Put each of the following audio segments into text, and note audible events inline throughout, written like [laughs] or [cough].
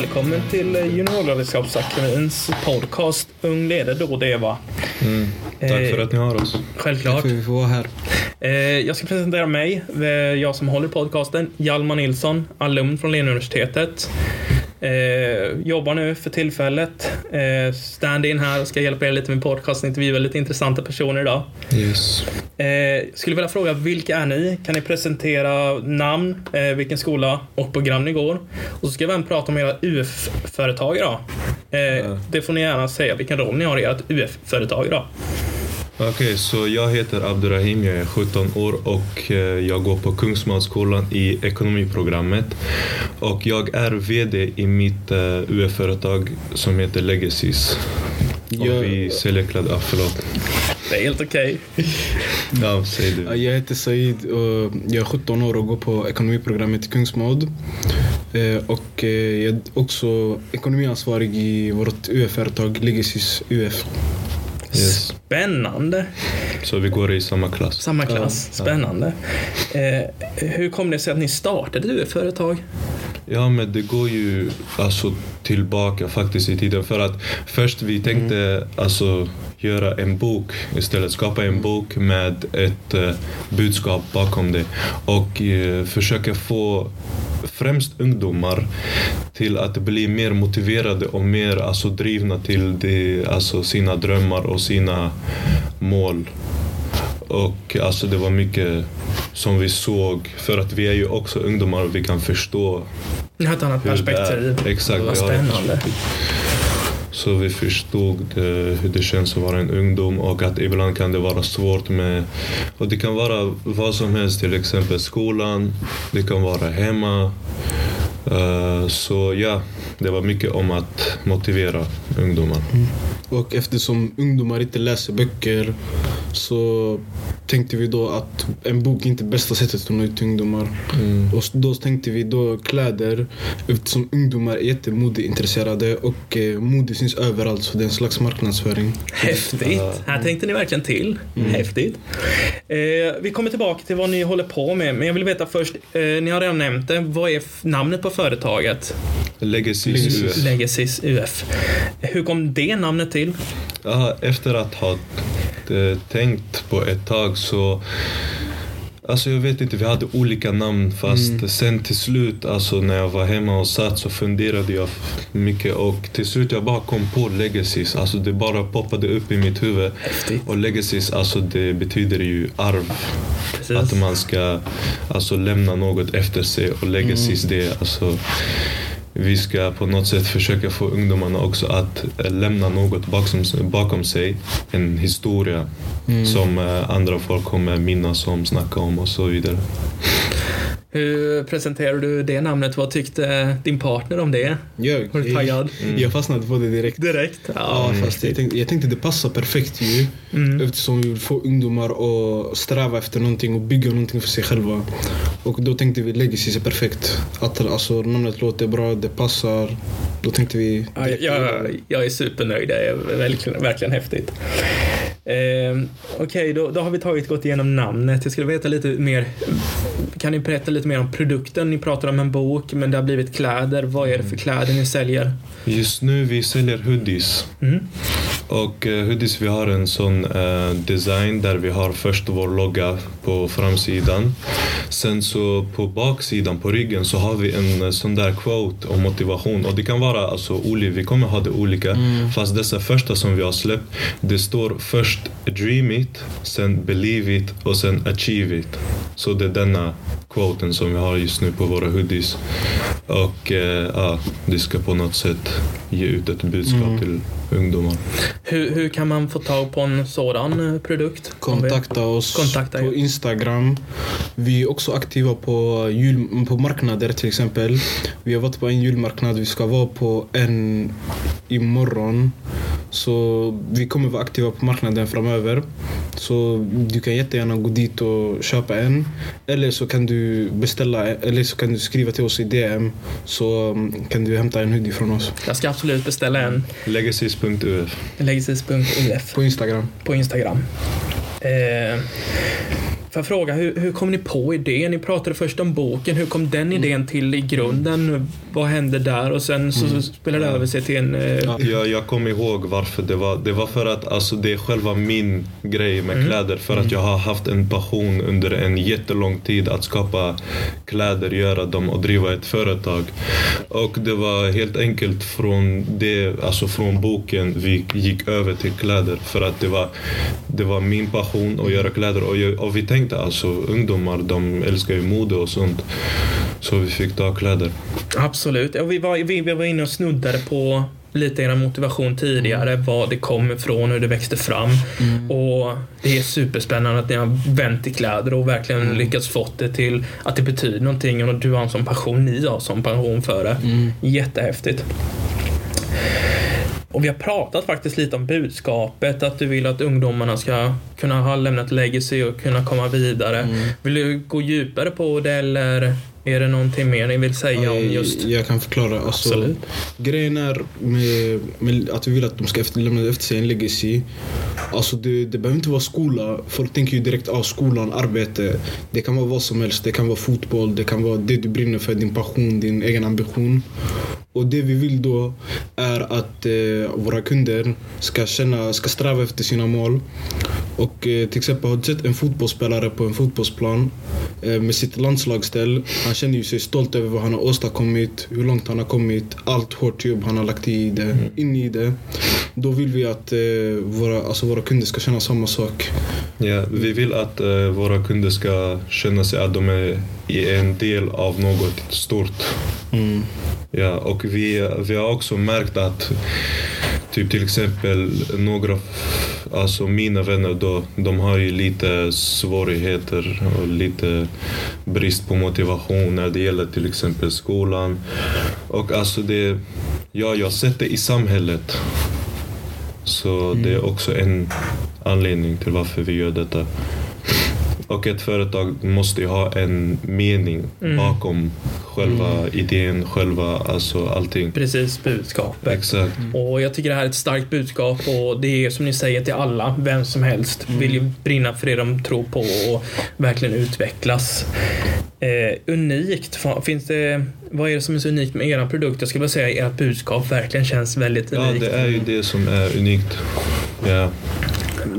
Välkommen till Juniorledarskapsakademins podcast Ung leder då det va. Mm. Tack för att ni har oss. Självklart. Tack för att vi får vara här. Eh, jag ska presentera mig. Eh, Jag som håller podcasten. Hjalmar Nilsson, alumn från Linnéuniversitetet. Eh, jobbar nu för tillfället. Eh, Stand-in här och ska hjälpa er lite med podcast. Intervjua lite intressanta personer idag. Yes. Eh, skulle vilja fråga, vilka är ni? Kan ni presentera namn, eh, vilken skola och program ni går? Och så ska vi även prata om era UF-företag idag. Ja. Det får ni gärna säga, vilken roll ni har i ert UF-företag idag. Okej, så jag heter Abdurrahim, jag är 17 år och eh, jag går på Kungsmansskolan i ekonomiprogrammet. Och jag är VD i mitt eh, UF-företag som heter Legacies. Och Jag- vi säljer kläder. Ah, förlåt. Det är helt okej. [laughs] Ja, säg du. Jag heter Said och jag är 17 år och går på ekonomiprogrammet i Kungsmod. Eh, Och jag är också ekonomiansvarig i vårt UF-företag Legacies UF. Yes. Spännande. Så vi går i samma klass. Samma klass. Ja. Spännande. Eh, hur kom det sig att ni startade UF-företag? Ja, men det går ju alltså tillbaka faktiskt i tiden. För att först vi tänkte alltså göra en bok istället. Skapa en bok med ett eh, budskap bakom det. Och eh, försöka få främst ungdomar till att bli mer motiverade och mer alltså, drivna till det, alltså, sina drömmar och sina mål. Och alltså det var mycket som vi såg, för att vi är ju också ungdomar och vi kan förstå Ni har ett annat perspektiv. Exakt, Vad spännande. Så vi förstod det, hur det känns att vara en ungdom och att ibland kan det vara svårt med... Och det kan vara vad som helst, till exempel skolan, det kan vara hemma. Uh, så ja, det var mycket om att motivera ungdomar. Och eftersom ungdomar inte läser böcker så tänkte vi då att en bok inte är bästa sättet att nå ut till ungdomar. Mm. Och då tänkte vi då kläder eftersom ungdomar är jättemodeintresserade och eh, mode syns överallt så det är en slags marknadsföring. Häftigt. Ja. Här tänkte ni verkligen till. Häftigt. Eh, vi kommer tillbaka till vad ni håller på med, men jag vill veta först, eh, ni har redan nämnt det, vad är namnet på företaget? Legacy UF. Legacies UF. Hur kom det namnet till? Ja, efter att ha eh, tänkt på ett tag så Alltså jag vet inte, vi hade olika namn fast sen till slut alltså när jag var hemma och satt så funderade jag mycket och till slut jag bara kom på legacies. Alltså det bara poppade upp i mitt huvud. Häftigt. Och legacies, alltså det betyder ju arv. Precis. Att man ska alltså lämna något efter sig och legacies det är alltså vi ska på något sätt försöka få ungdomarna också att eh, lämna något bakom, bakom sig. En historia som eh, andra folk kommer minnas om, snacka om och så vidare. Hur presenterar du det namnet? Vad tyckte din partner om det? Jag, Var du taggad? jag fastnade på det direkt. Direkt? Ja, fast jag tänkte, jag tänkte det passar perfekt ju. Mm. Eftersom vi vill få ungdomar att sträva efter någonting och bygga någonting för sig själva. Och då tänkte vi Legacy är perfekt. Att, alltså, namnet låter bra, det passar. Då tänkte vi... Ja, jag, jag är supernöjd. Det är verkligen, verkligen häftigt. Eh, Okej, då, då har vi tagit gått igenom namnet. Jag skulle veta lite mer. Kan ni berätta lite mer om produkten? Ni pratar om en bok, men det har blivit kläder. Vad är det för kläder ni säljer? Just nu vi säljer hoodies. Mm. Och eh, hoodies vi har en sån eh, design där vi har först vår logga på framsidan. Sen så på baksidan, på ryggen, så har vi en eh, sån där quote om motivation. Och det kan vara alltså olika, vi kommer ha det olika. Fast dessa första som vi har släppt, det står först dream it, sen believe it och sen achieve it. Så det är denna quoten som vi har just nu på våra hoodies. Och eh, ja, det ska på något sätt ge ut ett budskap till ungdomar. Hur, hur kan man få tag på en sådan eh, produkt? Kontakta oss Kontakta på. Instagram. Vi är också aktiva på, jul, på marknader till exempel. Vi har varit på en julmarknad, vi ska vara på en imorgon. Så vi kommer vara aktiva på marknaden framöver. Så du kan jättegärna gå dit och köpa en. Eller så kan du beställa, eller så kan du skriva till oss i DM. Så mm, kan du hämta en hoodie från oss. Jag ska absolut beställa en. Legacies.uf. Legacies.uf På Instagram. på Instagram. Eh, Får jag fråga, hur, hur kom ni på idén? Ni pratade först om boken. Hur kom den Mm. idén till i grunden? Vad hände där? Och sen så, så spelade det över sig till en... Eh, Ja. Jag, jag kommer ihåg varför det var. Det var för att alltså, det är själva min grej med kläder. För att jag har haft en passion under en jättelång tid att skapa kläder, göra dem och driva ett företag. Och det var helt enkelt från det, alltså från boken vi gick över till kläder. För att det var, det var min passion att göra kläder. Och, jag, och vi tänkte alltså ungdomar, de älskar ju mode och sånt. Så vi fick ta kläder. Absolut. Ja, vi, var, vi, vi var inne och snuddade på lite er motivation tidigare, var det kom ifrån, hur det växte fram. Och Det är superspännande att ni har vänt i kläder och verkligen lyckats fått det till att det betyder någonting och du har en sån passion, ni har sån passion för det. Jättehäftigt. Och vi har pratat faktiskt lite om budskapet, att du vill att ungdomarna ska kunna ha lämnat legacy och kunna komma vidare. Vill du gå djupare på det eller är det någonting mer ni vill säga om just... Jag kan förklara. Alltså, Absolut. grejen är med, med att vi vill att de ska efter, lämna efter sig en legacy. Alltså det, det behöver inte vara skola. Folk tänker ju direkt av skolan, arbete. Det kan vara vad som helst. Det kan vara fotboll, det kan vara det du brinner för, din passion, din egen ambition. Och det vi vill då är att eh, våra kunder ska, känna, ska sträva efter sina mål. Och eh, till exempel har du sett en fotbollsspelare på en fotbollsplan eh, med sitt landslagsställ. Han känner ju sig stolt över vad han har åstadkommit, hur långt han har kommit, allt hårt jobb han har lagt i det, in i det. Då vill vi att eh, våra, alltså våra kunder ska känna samma sak. Ja, vi vill att eh, våra kunder ska känna sig att de är i en del av något stort. Mm. Ja, och vi, vi har också märkt att typ till exempel några, alltså mina vänner då, de har ju lite svårigheter och lite brist på motivation när det gäller till exempel skolan. Och alltså det, ja, jag har sett det i samhället. Så det är också en anledning till varför vi gör detta. Och ett företag måste ju ha en mening bakom själva idén, själva, alltså allting. Precis, budskapet. Exakt. Och jag tycker det här är ett starkt budskap och det är som ni säger till alla, vem som helst vill ju brinna för det de tror på och verkligen utvecklas. Eh, unikt, finns det, vad är det som är så unikt med era produkter? Jag skulle vilja säga att ert budskap verkligen känns väldigt Ja, unikt. det är ju det som är unikt. Ja,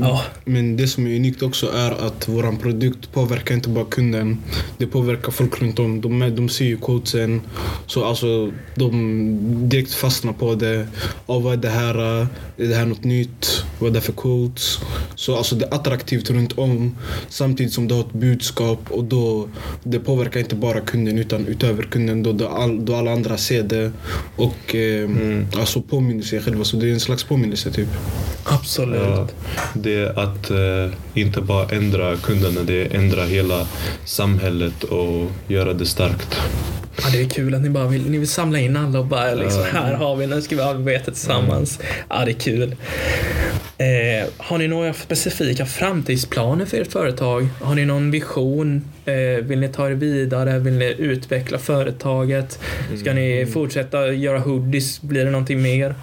Ja, Men det som är unikt också är att våran produkt påverkar inte bara kunden. Det påverkar folk runt om. De, de ser ju quotesen. Så alltså, de direkt fastnar på det. Oh, vad är det här? Är det här något nytt? Vad är det för quotes? Så alltså, det är attraktivt runt om. Samtidigt som det har ett budskap. Och då, det påverkar inte bara kunden utan utöver kunden då, då, all, då alla andra ser det. Och eh, alltså påminner sig själva. Så det är en slags påminnelse typ. absolut. ja. Det är att eh, inte bara ändra kunderna, det är ändra hela samhället och göra det starkt. Ja, det är kul att ni bara vill, ni vill samla in alla och bara liksom, här har vi, nu ska vi arbeta tillsammans. Ja, det är kul. Eh, har ni några specifika framtidsplaner för ert företag? Har ni någon vision? Eh, vill ni ta er vidare? Vill ni utveckla företaget? Ska ni fortsätta göra hoodies? Blir det någonting mer?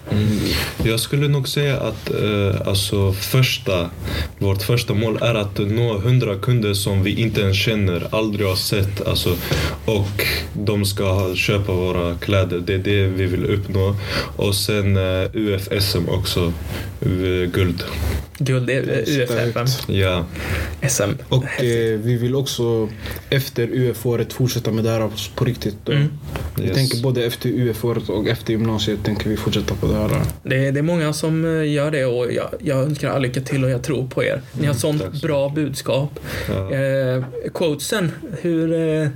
Jag skulle nog säga att eh, alltså första, vårt första mål är att nå 100 kunder som vi inte ens känner, aldrig har sett. Alltså, och de ska köpa våra kläder. Det är det vi vill uppnå. Och sen eh, UFSM också, eh, guld. Guld UFFM, Ja, SM. Och eh, vi vill också efter UF-året fortsätta med det här på riktigt. Mm. Vi Yes. tänker både efter UF-året och efter gymnasiet tänker vi fortsätta på det här. Det är, det är många som eh, gör det och jag, jag önskar all lycka till och jag tror på er. Ni har sånt tack så bra budskap. Ja. Eh, quotesen, hur, eh,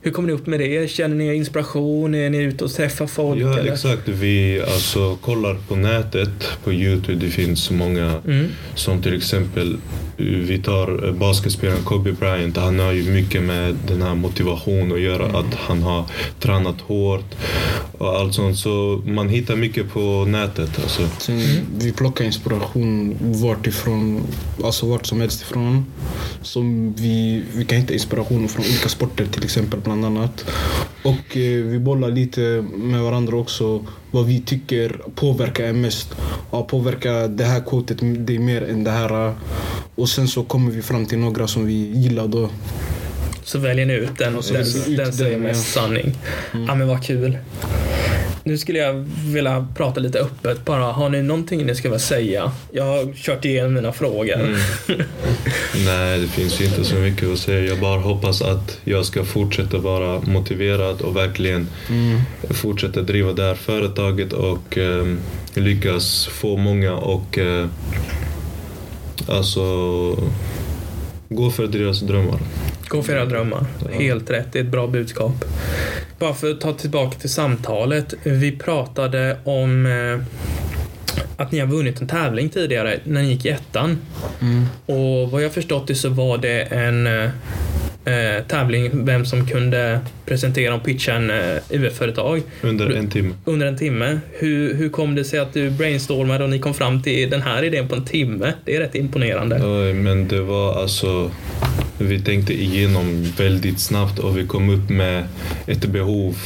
hur kommer ni upp med det? Känner ni inspiration? Är ni ute och träffar folk? Ja, eller? exakt. Vi alltså, kollar på nätet, på Youtube. Det finns många Mm som till exempel eh, vi tar eh, basketspelaren Kobe Bryant. Han har ju mycket med den här motivationen att göra. Att han har tränat hårt och allt sånt. Så man hittar mycket på nätet. Alltså. Sen vi plockar inspiration vart ifrån, alltså vart som helst ifrån. Som vi, vi kan hitta inspiration från olika sporter till exempel bland annat. Och eh, vi bollar lite med varandra också vad vi tycker påverkar er mest. Ja, påverkar det här quotet dig mer än det här? Och sen så kommer vi fram till några som vi gillar då. Så väljer ni ut den och så den, ut den säger den, mest sanning. Ja men vad kul. Nu skulle jag vilja prata lite öppet bara. Har ni någonting ni ska vilja säga? Jag har kört igenom mina frågor. Mm. [laughs] Nej, det finns ju inte så mycket att säga. Jag bara hoppas att jag ska fortsätta vara motiverad och verkligen Mm. fortsätta driva det här företaget och eh, lyckas få många och eh, alltså gå för deras drömmar. Gå för era drömmar. Helt rätt. Det är ett bra budskap. Bara för att ta tillbaka till samtalet. Vi pratade om eh, att ni har vunnit en tävling tidigare när ni gick i ettan. Mm. Och vad jag förstått det så var det en eh, eh, tävling vem som kunde presentera och pitcha en eh, UF-företag Under en timme. under en timme. Hur, hur kom det sig att du brainstormade och ni kom fram till den här idén på en timme? Det är rätt imponerande. Ja, Men det var alltså, vi tänkte igenom väldigt snabbt och vi kom upp med ett behov.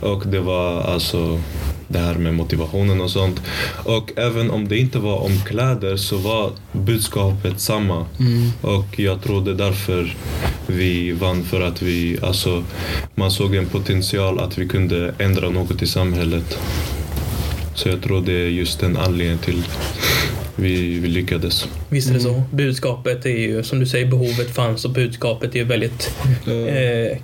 Och det var alltså det här med motivationen och sånt. Och även om det inte var om kläder så var budskapet samma. Mm. Och jag tror det är därför vi vann för att vi, alltså man såg en potential att vi kunde ändra något i samhället. Så jag tror det är just den anledningen till vi, vi lyckades. Visst är det så. Budskapet är ju, som du säger, behovet fanns och budskapet är ju väldigt... Eh,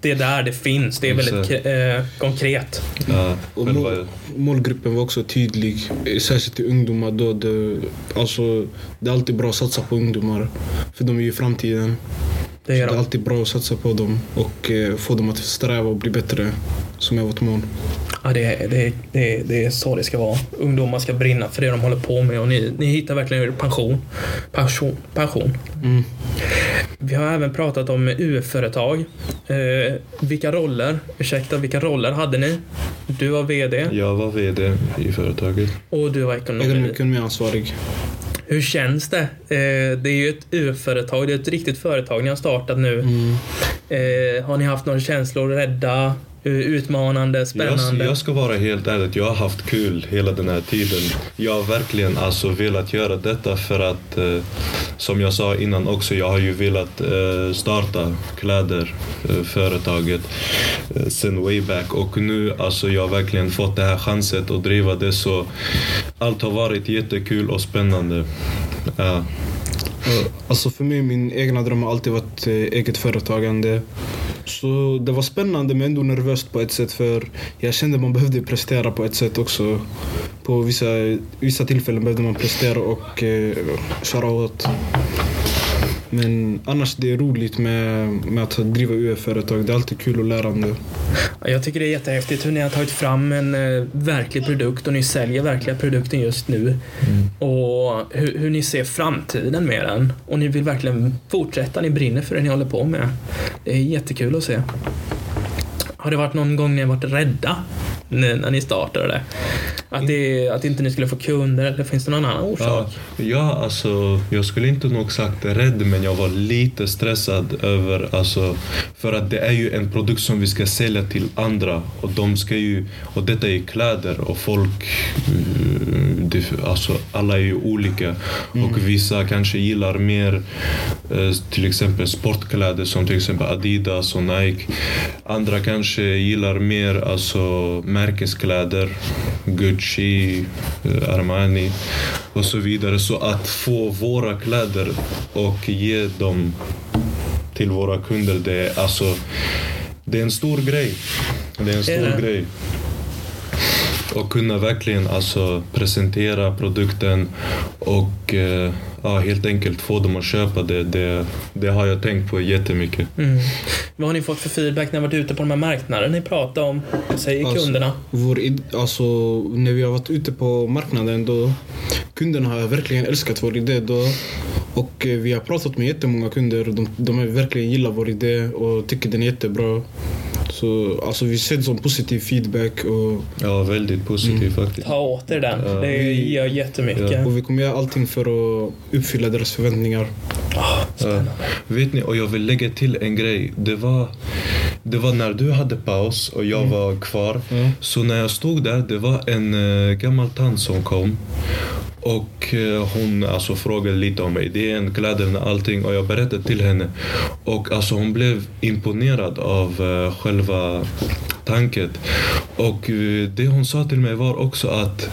det är där det finns. Det är väldigt eh, konkret. Ja, Och mål, målgruppen var också tydlig, särskilt till ungdomar. Då det, alltså, det är alltid bra att satsa på ungdomar, för de är ju framtiden. Det är det är alltid bra att satsa på dem och eh, få dem att sträva och bli bättre, som är vårt mål. Ja, det, är- det, det, är- det är så det ska vara. Ungdomar ska brinna för det de håller på med och ni, ni hittar verkligen er passion. Passion. passion. Mm. Vi har även pratat om UF-företag. Eh, vilka roller, ursäkta, vilka roller hade ni? Du var VD Jag var VD i företaget. och du var ekonom. Ekonomi- Ekonomiansvarig. Hur känns det? Eh, det är ju ett UF-företag, det är ett riktigt företag ni har startat nu. Mm. Eh, har ni haft några känslor? Rädda? Eh, Utmanande? Jag, Spännande? jag ska vara helt ärlig, jag har haft kul hela den här tiden. Jag har verkligen alltså velat göra detta för att, eh, som jag sa innan också, jag har ju velat eh, starta kläder, eh, företaget, eh, sen way back. Och nu alltså jag har verkligen fått det här chansen att driva det så allt har varit jättekul och spännande. Ja. Ja, Alltså för mig, min egna dröm har alltid varit eh, eget företagande. Så det var spännande men ändå nervöst på ett sätt för jag kände man behövde prestera på ett sätt också. På vissa, vissa tillfällen behövde man prestera och eh, köra åt. Men annars det är roligt med, med att driva UF-företag. Det är alltid kul och lärande. Ja, Jag tycker det är jättehäftigt hur ni har tagit fram en eh, verklig produkt och ni säljer verkliga produkten just nu. Och hur, hur ni ser framtiden med den. Och ni vill verkligen fortsätta, ni brinner för det ni håller på med. Det är jättekul att se. Har det varit någon gång ni har varit rädda när, ni startade det? Att, det? att inte ni skulle få kunder eller finns det någon annan orsak? Ja, ja, alltså jag skulle inte nog sagt rädd men jag var lite stressad över, alltså för att det är ju en produkt som vi ska sälja till andra och de ska ju, och detta är kläder och folk, eh, det, alltså alla är ju olika och vissa kanske gillar mer eh, till exempel sportkläder som till exempel Adidas och Nike. Andra kanske gillar mer alltså märkeskläder, Gucci, eh, Armani och så vidare. Så att få våra kläder och ge dem till våra kunder, det är alltså det är en stor grej. Det är en stor det. grej. Och kunna verkligen alltså presentera produkten och eh, ja, helt enkelt få dem att köpa det, det. Det har jag tänkt på jättemycket. Mm. Vad har ni fått för feedback när ni varit ute på de här marknaderna ni pratar om? Vad säger Alltså- kunderna? Vår, id- alltså, när vi har varit ute på marknaden då kunderna har verkligen älskat vår idé då. Och eh, vi har pratat med jättemånga kunder och de, de har verkligen gillar vår idé och tycker den är jättebra. Så alltså, vi ser det som positiv feedback och, Ja, väldigt positiv faktiskt. Ta åt er den. Ja. Det gör jättemycket. Ja. och vi kommer göra allting för att uppfylla deras förväntningar. Ah, Ja. Vet ni, och jag vill lägga till en grej. Det var, det var när du hade paus och jag var kvar. Mm. Så när jag stod där, det var en uh, gammal tant som kom. Och eh, hon alltså frågade lite om idén, kläderna, allting och jag berättade till henne. Och alltså hon blev imponerad av eh, själva tanken. Och eh, det hon sa till mig var också att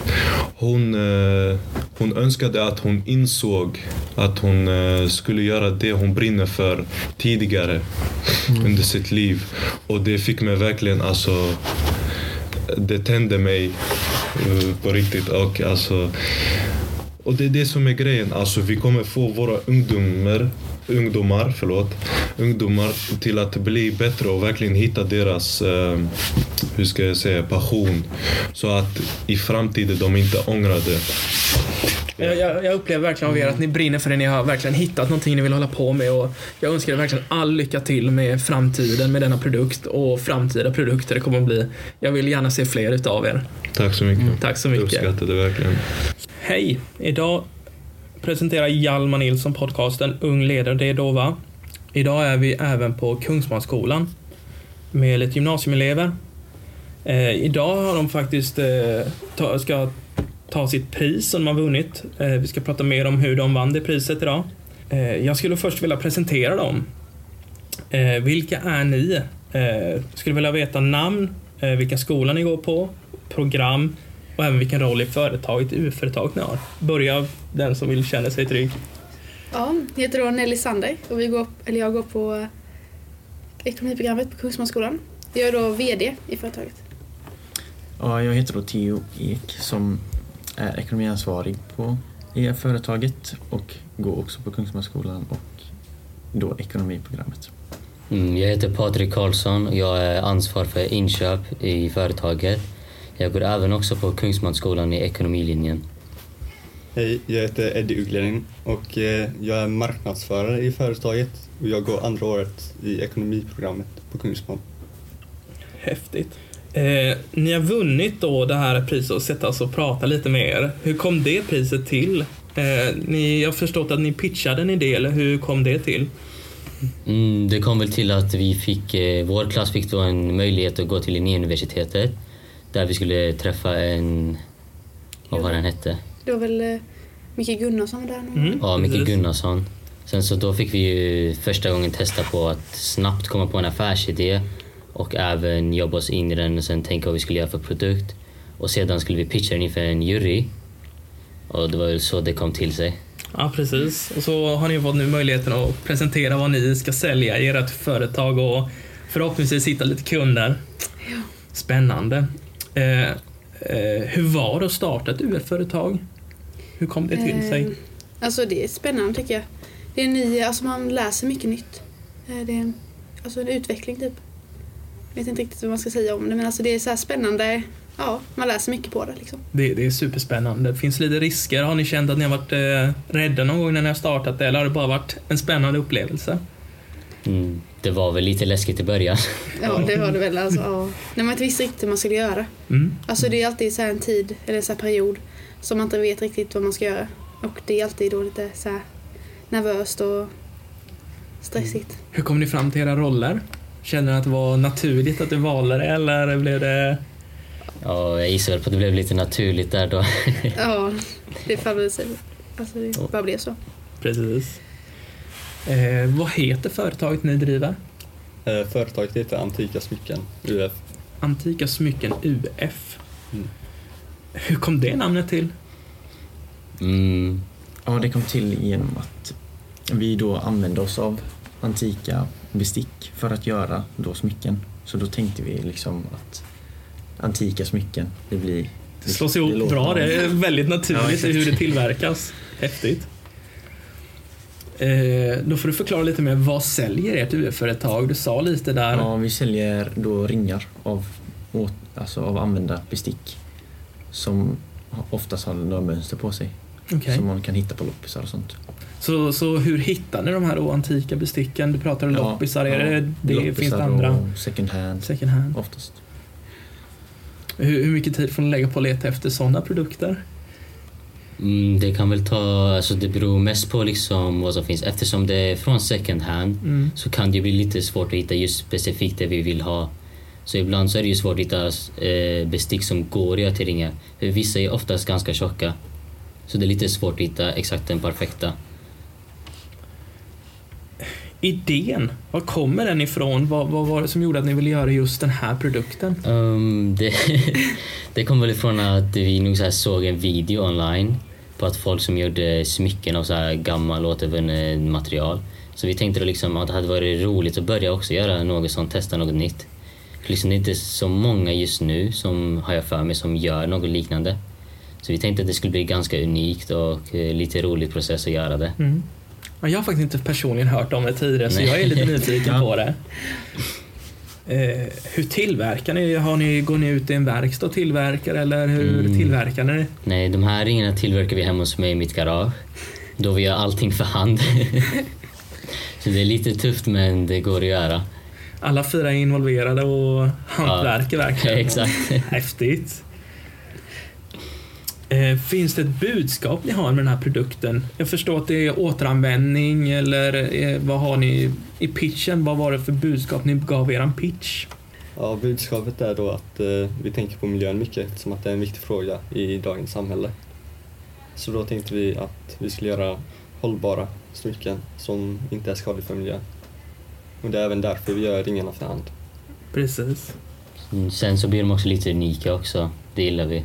hon, hon önskade att hon insåg att hon skulle göra det hon brinner för tidigare under sitt liv. Och det fick mig verkligen alltså det tände mig på riktigt. Och, alltså, och det är det som är grejen. Alltså, vi kommer få våra ungdomar, ungdomar, förlåt, ungdomar till att bli bättre och verkligen hitta deras eh, hur ska jag säga, passion. Så att i framtiden de inte ångrar det. Jag, jag, jag upplever verkligen av er att ni brinner för det. Ni har verkligen hittat någonting ni vill hålla på med och jag önskar er verkligen all lycka till med framtiden med denna produkt och framtida produkter det kommer att bli. Jag vill gärna se fler utav er. Tack så mycket. Tack så Jag mycket. uppskattar det verkligen. Hej! Idag presenterar Hjalmar Nilsson podcasten Ung ledare, det är Dova. Idag är vi även på Kungsmansskolan med lite gymnasieelever. Eh, idag har de faktiskt eh, ta, ska ta sitt pris som de har vunnit. Eh, vi ska prata mer om hur de vann det priset idag. Eh, jag skulle först vilja presentera dem. Eh, vilka är ni? Eh, skulle vilja veta namn, vilken skola ni går på, program och även vilken roll i företaget, UF-företaget ni har. Börja den som vill känna sig trygg. Ja, jag heter då Nelly Sander och vi går, eller jag går på ekonomiprogrammet på Kungsmansskolan. Jag är då VD i företaget. Ja, jag heter då Theo Ek som är ekonomiansvarig på i företaget och går också på Kungsmansskolan och då ekonomiprogrammet. Mm, Jag heter Patrik Karlsson och jag är ansvarig för inköp i företaget. Jag går även också på Kungsmansskolan i ekonomilinjen. Hej, jag heter Eddie Ugglerin och eh, jag är marknadsförare i företaget och jag går andra året i ekonomiprogrammet på Kungsman. Häftigt. Eh, ni har vunnit då det här priset och sätta oss och prata lite med er. Hur kom det priset till? Eh, ni, jag har förstått att ni pitchade en idé, eller hur kom det till? Mm, det kom väl till att vi fick, eh, vår klass fick då en möjlighet att gå till Linnéuniversitetet där vi skulle träffa en, vad var den hette? Det var väl eh, Micke Gunnarsson var där någon Mm. Ja, Micke. Gunnarsson. Sen så då fick vi ju första gången testa på att snabbt komma på en affärsidé och även jobba oss in i den och sen tänka vad vi skulle göra för produkt. Och sedan skulle vi pitcha den inför en jury. Och det var väl så det kom till sig. Ja, precis. Och så har ni fått nu möjligheten att presentera vad ni ska sälja i ert företag och förhoppningsvis hitta lite kunder. Spännande. Eh, eh, hur var det att starta ett UF-företag? Hur kom det till sig? Eh, Alltså det är spännande tycker jag. Det är ny, alltså man läser mycket nytt. Eh, Det är en, alltså en utveckling typ. Jag vet inte riktigt vad man ska säga om det men alltså det är så här spännande. Ja, man läser mycket på det liksom. Det, det är superspännande. Finns lite risker. Har ni känt att ni har varit eh, rädda någon gång när ni har startat det eller har det bara varit en spännande upplevelse? Mm, det var väl lite läskigt i början. [laughs] Ja, det var det väl. Alltså, ja. När man inte visste riktigt hur man skulle göra. Mm. Alltså det är alltid så här en tid, eller så här period, som man inte vet riktigt vad man ska göra. Och det är alltid då lite så här nervöst och stressigt. Hur kom ni fram till era roller? Känner ni att det var naturligt att du valde det eller blev det... Ja, jag gissar väl på att det blev lite naturligt där då. [laughs] Ja, det faller sig. Alltså det bara blev så. Precis. Eh, vad heter företaget ni driver? Eh, Företaget heter Antika Smycken, UF. Antika Smycken UF. Mm. Hur kom det namnet till? Mm, Ja, det kom till genom att vi då använde oss av antika bestick för att göra då smycken. Så då tänkte vi liksom att antika smycken, det blir... Det slås ihop låter- bra. Det är väldigt Ja, naturligt exakt. hur det tillverkas. Häftigt. Eh, då får du förklara lite mer. Vad säljer ert UF-företag? Du sa lite där. Ja, vi säljer då ringar av, alltså av använda bestick som oftast har några mönster på sig Okej. som man kan hitta på loppisar och sånt. Så, så hur hittar ni de här antika besticken? Du pratar om Ja, loppisar. Är det, det loppisar finns det andra? och second hand Second hand. oftast. Hur, hur mycket tid får ni lägga på att leta efter sådana produkter? mm, det kan väl ta, alltså det beror mest på liksom vad som finns. Eftersom det är från second hand Mm. så kan det bli lite svårt att hitta just specifikt det vi vill ha. Så ibland så är det ju svårt att hitta eh, bestick som går till ringar. För vissa är oftast ganska tjocka. Så det är lite svårt att hitta exakt den perfekta. Idén, var kommer den ifrån? Vad, vad var det som gjorde att ni ville göra just den här produkten? Um, det, [laughs] det kom väl ifrån att vi nog så såg en video online på att folk som gjorde smycken av så här gammal återvunnet material. Så vi tänkte då liksom att det hade varit roligt att börja också göra något sånt, testa något nytt. Liksom det är inte så många just nu som har jag för mig som gör något liknande. Så vi tänkte att det skulle bli ganska unikt och eh, lite rolig process att göra det. Mm. Ja, Jag har faktiskt inte personligen hört om det tidigare så Nej. jag är lite nyfiken Ja. på det. Eh, hur tillverkar ni? Har ni? Går ni ut i en verkstad och tillverkar eller hur Mm. tillverkar ni? Nej, de här ringarna tillverkar vi hemma hos mig i mitt garage. Då vi gör allting för hand. [laughs] Så det är lite tufft men det går att göra. Alla fyra är involverade och hantverkar verkligen. [laughs] Exakt. Häftigt. Eh, finns det ett budskap ni har med den här produkten? Jag förstår att det är återanvändning eller eh, vad har ni i pitchen? Vad var det för budskap ni gav eran pitch? Ja, budskapet är då att eh, vi tänker på miljön mycket eftersom att det är en viktig fråga i dagens samhälle. Så då tänkte vi att vi skulle göra hållbara smycken som inte är skadliga för miljön. Och det är även därför vi gör ringarna för hand. Precis. Mm, Sen så blir de också lite unika också. Det gillar vi.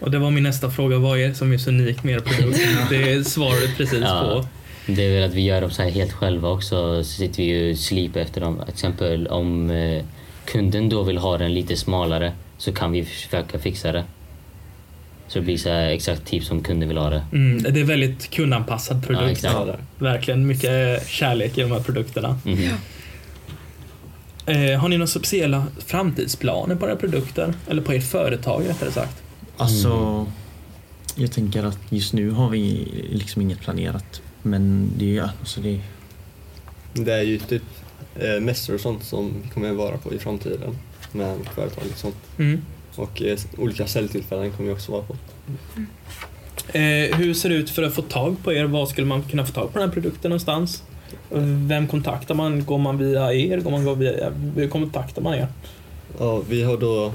Och det var min nästa fråga. Vad är det som är så unikt med er produkt? [laughs] Det är svaret precis Ja. på. Det är väl att vi gör dem så här helt själva också. Så sitter vi ju och slipar efter dem. Till exempel om eh, kunden då vill ha den lite smalare så kan vi försöka fixa det. Så det blir så här exakt typ som kunden vill ha det. Mm, det är väldigt kundanpassad Ja, produkt. Ja. Verkligen mycket kärlek i de här produkterna. Mhm. Eh, har ni några speciella framtidsplaner på den här produkten? Eller på ert företag rättare sagt? Alltså, jag tänker att just nu har vi liksom inget planerat. Men det är ju, alltså det, Det är ju typ eh, mässor och sånt som vi kommer att vara på i framtiden med vårt företag och sånt. Mm. Och eh, olika säljtillfällen kommer vi också vara på. Eh, hur ser det ut för att få tag på er? Var skulle man kunna få tag på den här produkten någonstans? Vem kontaktar man? Går man via er? Går man via, hur kontaktar man er? Ja, vi har då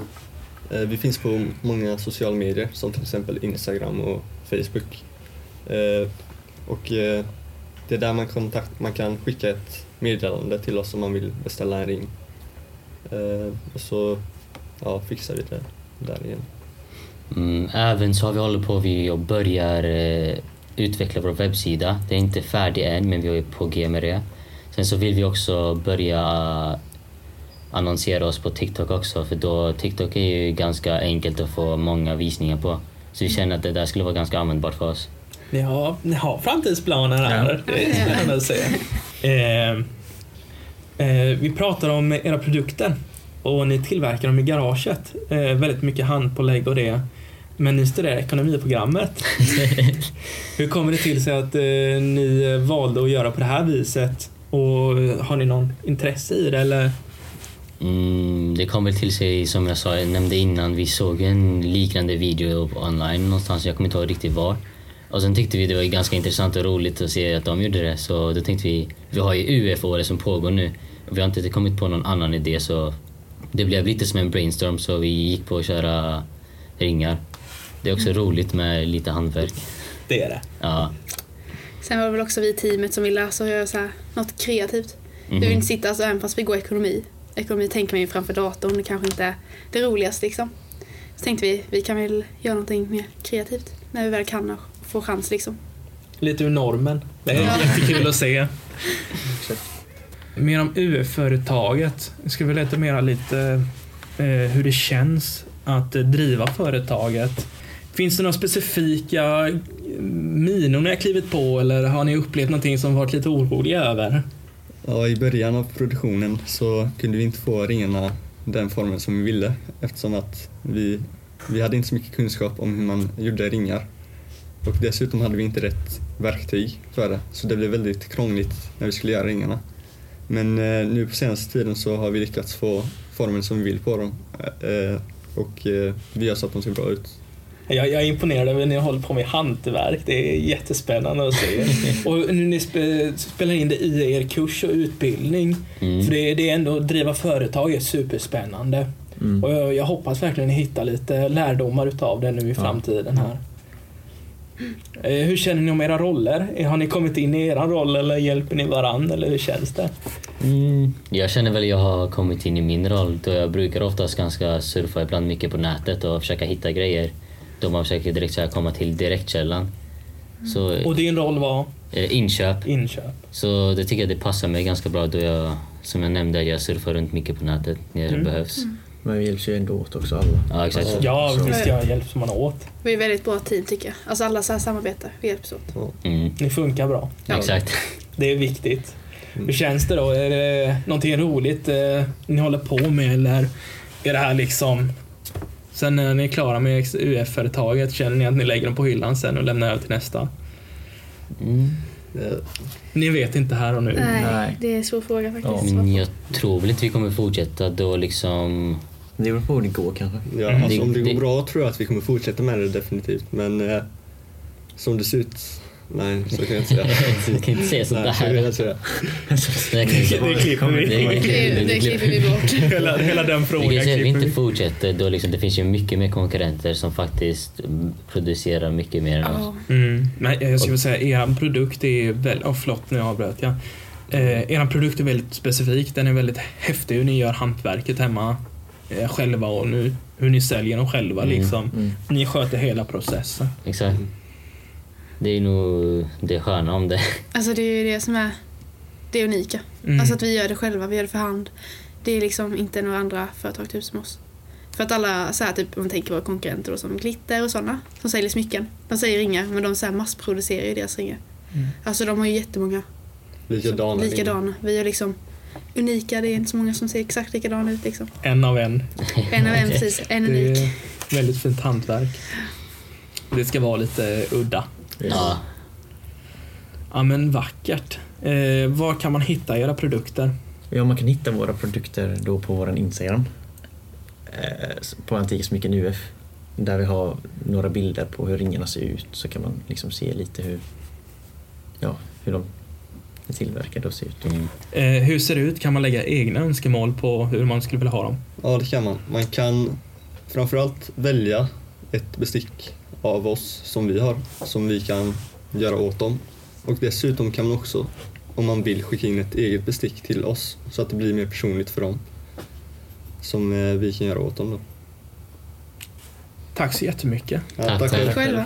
Eh, vi finns på många sociala medier som till exempel Instagram och Facebook. Eh, och eh, det är där man, kontakt, man kan skicka ett meddelande till oss om man vill beställa en ring. Och så ja, fixar vi det där igen. Mm, även så har vi hållit på vi och börjar eh, utveckla vår webbsida. Det är inte färdig än, men vi är på G med det. Sen så vill vi också börja annonsera oss på TikTok också, för då TikTok är ju ganska enkelt att få många visningar på. Så vi känner att det där skulle vara ganska användbart för oss. Ni har, ni har framtidsplaner här. Det är spännande att se. Eh, eh, vi pratar om era produkter och ni tillverkar dem i garaget. Eh, väldigt mycket handpålägg och det. Men ni studerar ekonomiprogrammet. [laughs] Hur kommer det till sig att eh, ni valde att göra på det här viset? Och har ni någon intresse i det eller? Mm, det kom väl till sig, som jag sa, jag nämnde innan, vi såg en liknande video online någonstans, jag kommer inte ihåg riktigt var. Och sen tyckte vi det var ganska intressant och roligt att se att de gjorde det, så då tänkte vi, vi har ju UF-året som pågår nu, och vi har inte kommit på någon annan idé så det blev lite som en brainstorm så vi gick på att köra ringar. Det är också roligt med lite hantverk. Det är det. Ja. Sen var det väl också vi i teamet som ville alltså göra så här, något kreativt. Vi vill Mhm. inte sitta, alltså, även fast vi går ekonomi. Ekonomi tänker man ju framför datorn, det kanske inte är det roligaste liksom. Så tänkte vi, vi kan väl göra någonting mer kreativt när vi väl kan och får chans liksom. Lite ur normen. Det är jättekul att se. [laughs] Mer om UF-företaget. Jag skulle vilja veta mer lite eh, hur det känns att driva företaget. Finns det några specifika minor ni har klivit på eller har ni upplevt någonting som varit lite oroliga över? Ja, I början av produktionen så kunde vi inte få ringarna den formen som vi ville eftersom att vi, vi hade inte så mycket kunskap om hur man gjorde ringar. Och dessutom hade vi inte rätt verktyg för det, så det blev väldigt krångligt när vi skulle göra ringarna. Men eh, nu på senaste tiden så har vi lyckats få formen som vi vill på dem eh, och eh, vi har så att de ser bra ut. Jag, jag är imponerad över att ni håller på med hantverk. Det är jättespännande att se. [laughs] Och nu ni spe, spelar in det i er kurs och utbildning. Mm. För det, det är ändå att driva företag är superspännande. mm. Och jag, jag hoppas verkligen ni hittar lite lärdomar utav det nu i framtiden här. Eh, hur känner ni om era roller? Eh, Har ni kommit in i era roll eller hjälper ni varann eller hur känns det? Mm, jag känner väl att jag har kommit in i min roll då jag brukar oftast ganska surfa ibland mycket på nätet och försöka hitta grejer. Då man försöker direkt så här komma till direktkällan. Så Och din roll var eh, inköp. inköp. Så det tycker jag det passar mig ganska bra då jag, som jag nämnde, jag surfar runt mycket på nätet när det behövs. Men vi hjälps ju ändå åt också alla. Ja, exakt. Ja, Så- visst jag hjälps man åt. Vi är väldigt bra team tycker jag. Alltså alla så här samarbetar, vi hjälps åt. Mm, Ni funkar bra. Ja. exakt. [laughs] Det är viktigt. Hur känns det då? Är det någonting roligt eh, ni håller på med eller är det här liksom Sen när ni är klara med UF-företaget, känner ni att ni lägger dem på hyllan sen och lämnar över till nästa? Mm. Ni vet inte här och nu. Nej, Nej. det är en svår fråga faktiskt. Ja. Men jag tror väl inte vi kommer fortsätta då liksom... Det beror på hur det går kanske. Ja, Mm. alltså, om det Det- går bra tror jag att vi kommer fortsätta med det definitivt. Men eh, som det ser ut, nej så kan jag inte säga. [laughs] Du kan inte säga nej, så kan jag sådär. inte säga. Det kan- Det klipper vi. Det- Det, det klipper vi bort. [laughs] Hela, hela den Vi frågan kan säga att vi inte vi. fortsätter då liksom, det finns ju mycket mer konkurrenter som faktiskt mm, producerar mycket mer än oss. Mm. Men jag skulle säga, er produkt är väldigt... Oh, förlåt, nu avbröt jag. Eh, er produkt är väldigt specifik. Den är väldigt häftig hur ni gör hantverket hemma eh, själva och nu, hur ni säljer dem själva. Mm. Liksom. Mm. Ni sköter hela processen. Exakt. Det är nog det sköna om det. Alltså det är ju det som är det unika. Mm. Alltså att vi gör det själva, vi gör det för hand. Det är liksom inte några andra företag typ som oss. För att alla, så här, typ, om man tänker på konkurrenter då, som Glitter och sådana som säljer smycken. De säger ringar, men de så här, massproducerar ju deras ringar. Mm. Alltså de har ju jättemånga Likadana. likadana. Vi är liksom unika, det är inte så många som ser exakt likadana ut liksom. En av en. En av en [laughs] precis, en Det unik. är väldigt fint hantverk. Det ska vara lite udda. Ja. Ja men vackert. Eh, var kan man hitta era produkter? Ja, man kan hitta våra produkter då på vår Instagram. Eh, på Antika Smycken UF. Där vi har några bilder på hur ringarna ser ut så kan man liksom se lite hur, ja, hur de är tillverkade och ser ut. Mm. Eh, hur ser det ut? Kan man lägga egna önskemål på hur man skulle vilja ha dem? Ja, det kan man. Man kan framförallt välja ett bestick av oss som vi har, som vi kan göra åt dem. Och dessutom kan man också, om man vill, skicka in ett eget bestick till oss så att det blir mer personligt för dem. Som eh, vi kan göra åt dem då. Tack så jättemycket. Ja, Tack, tack tack. själv. Själva.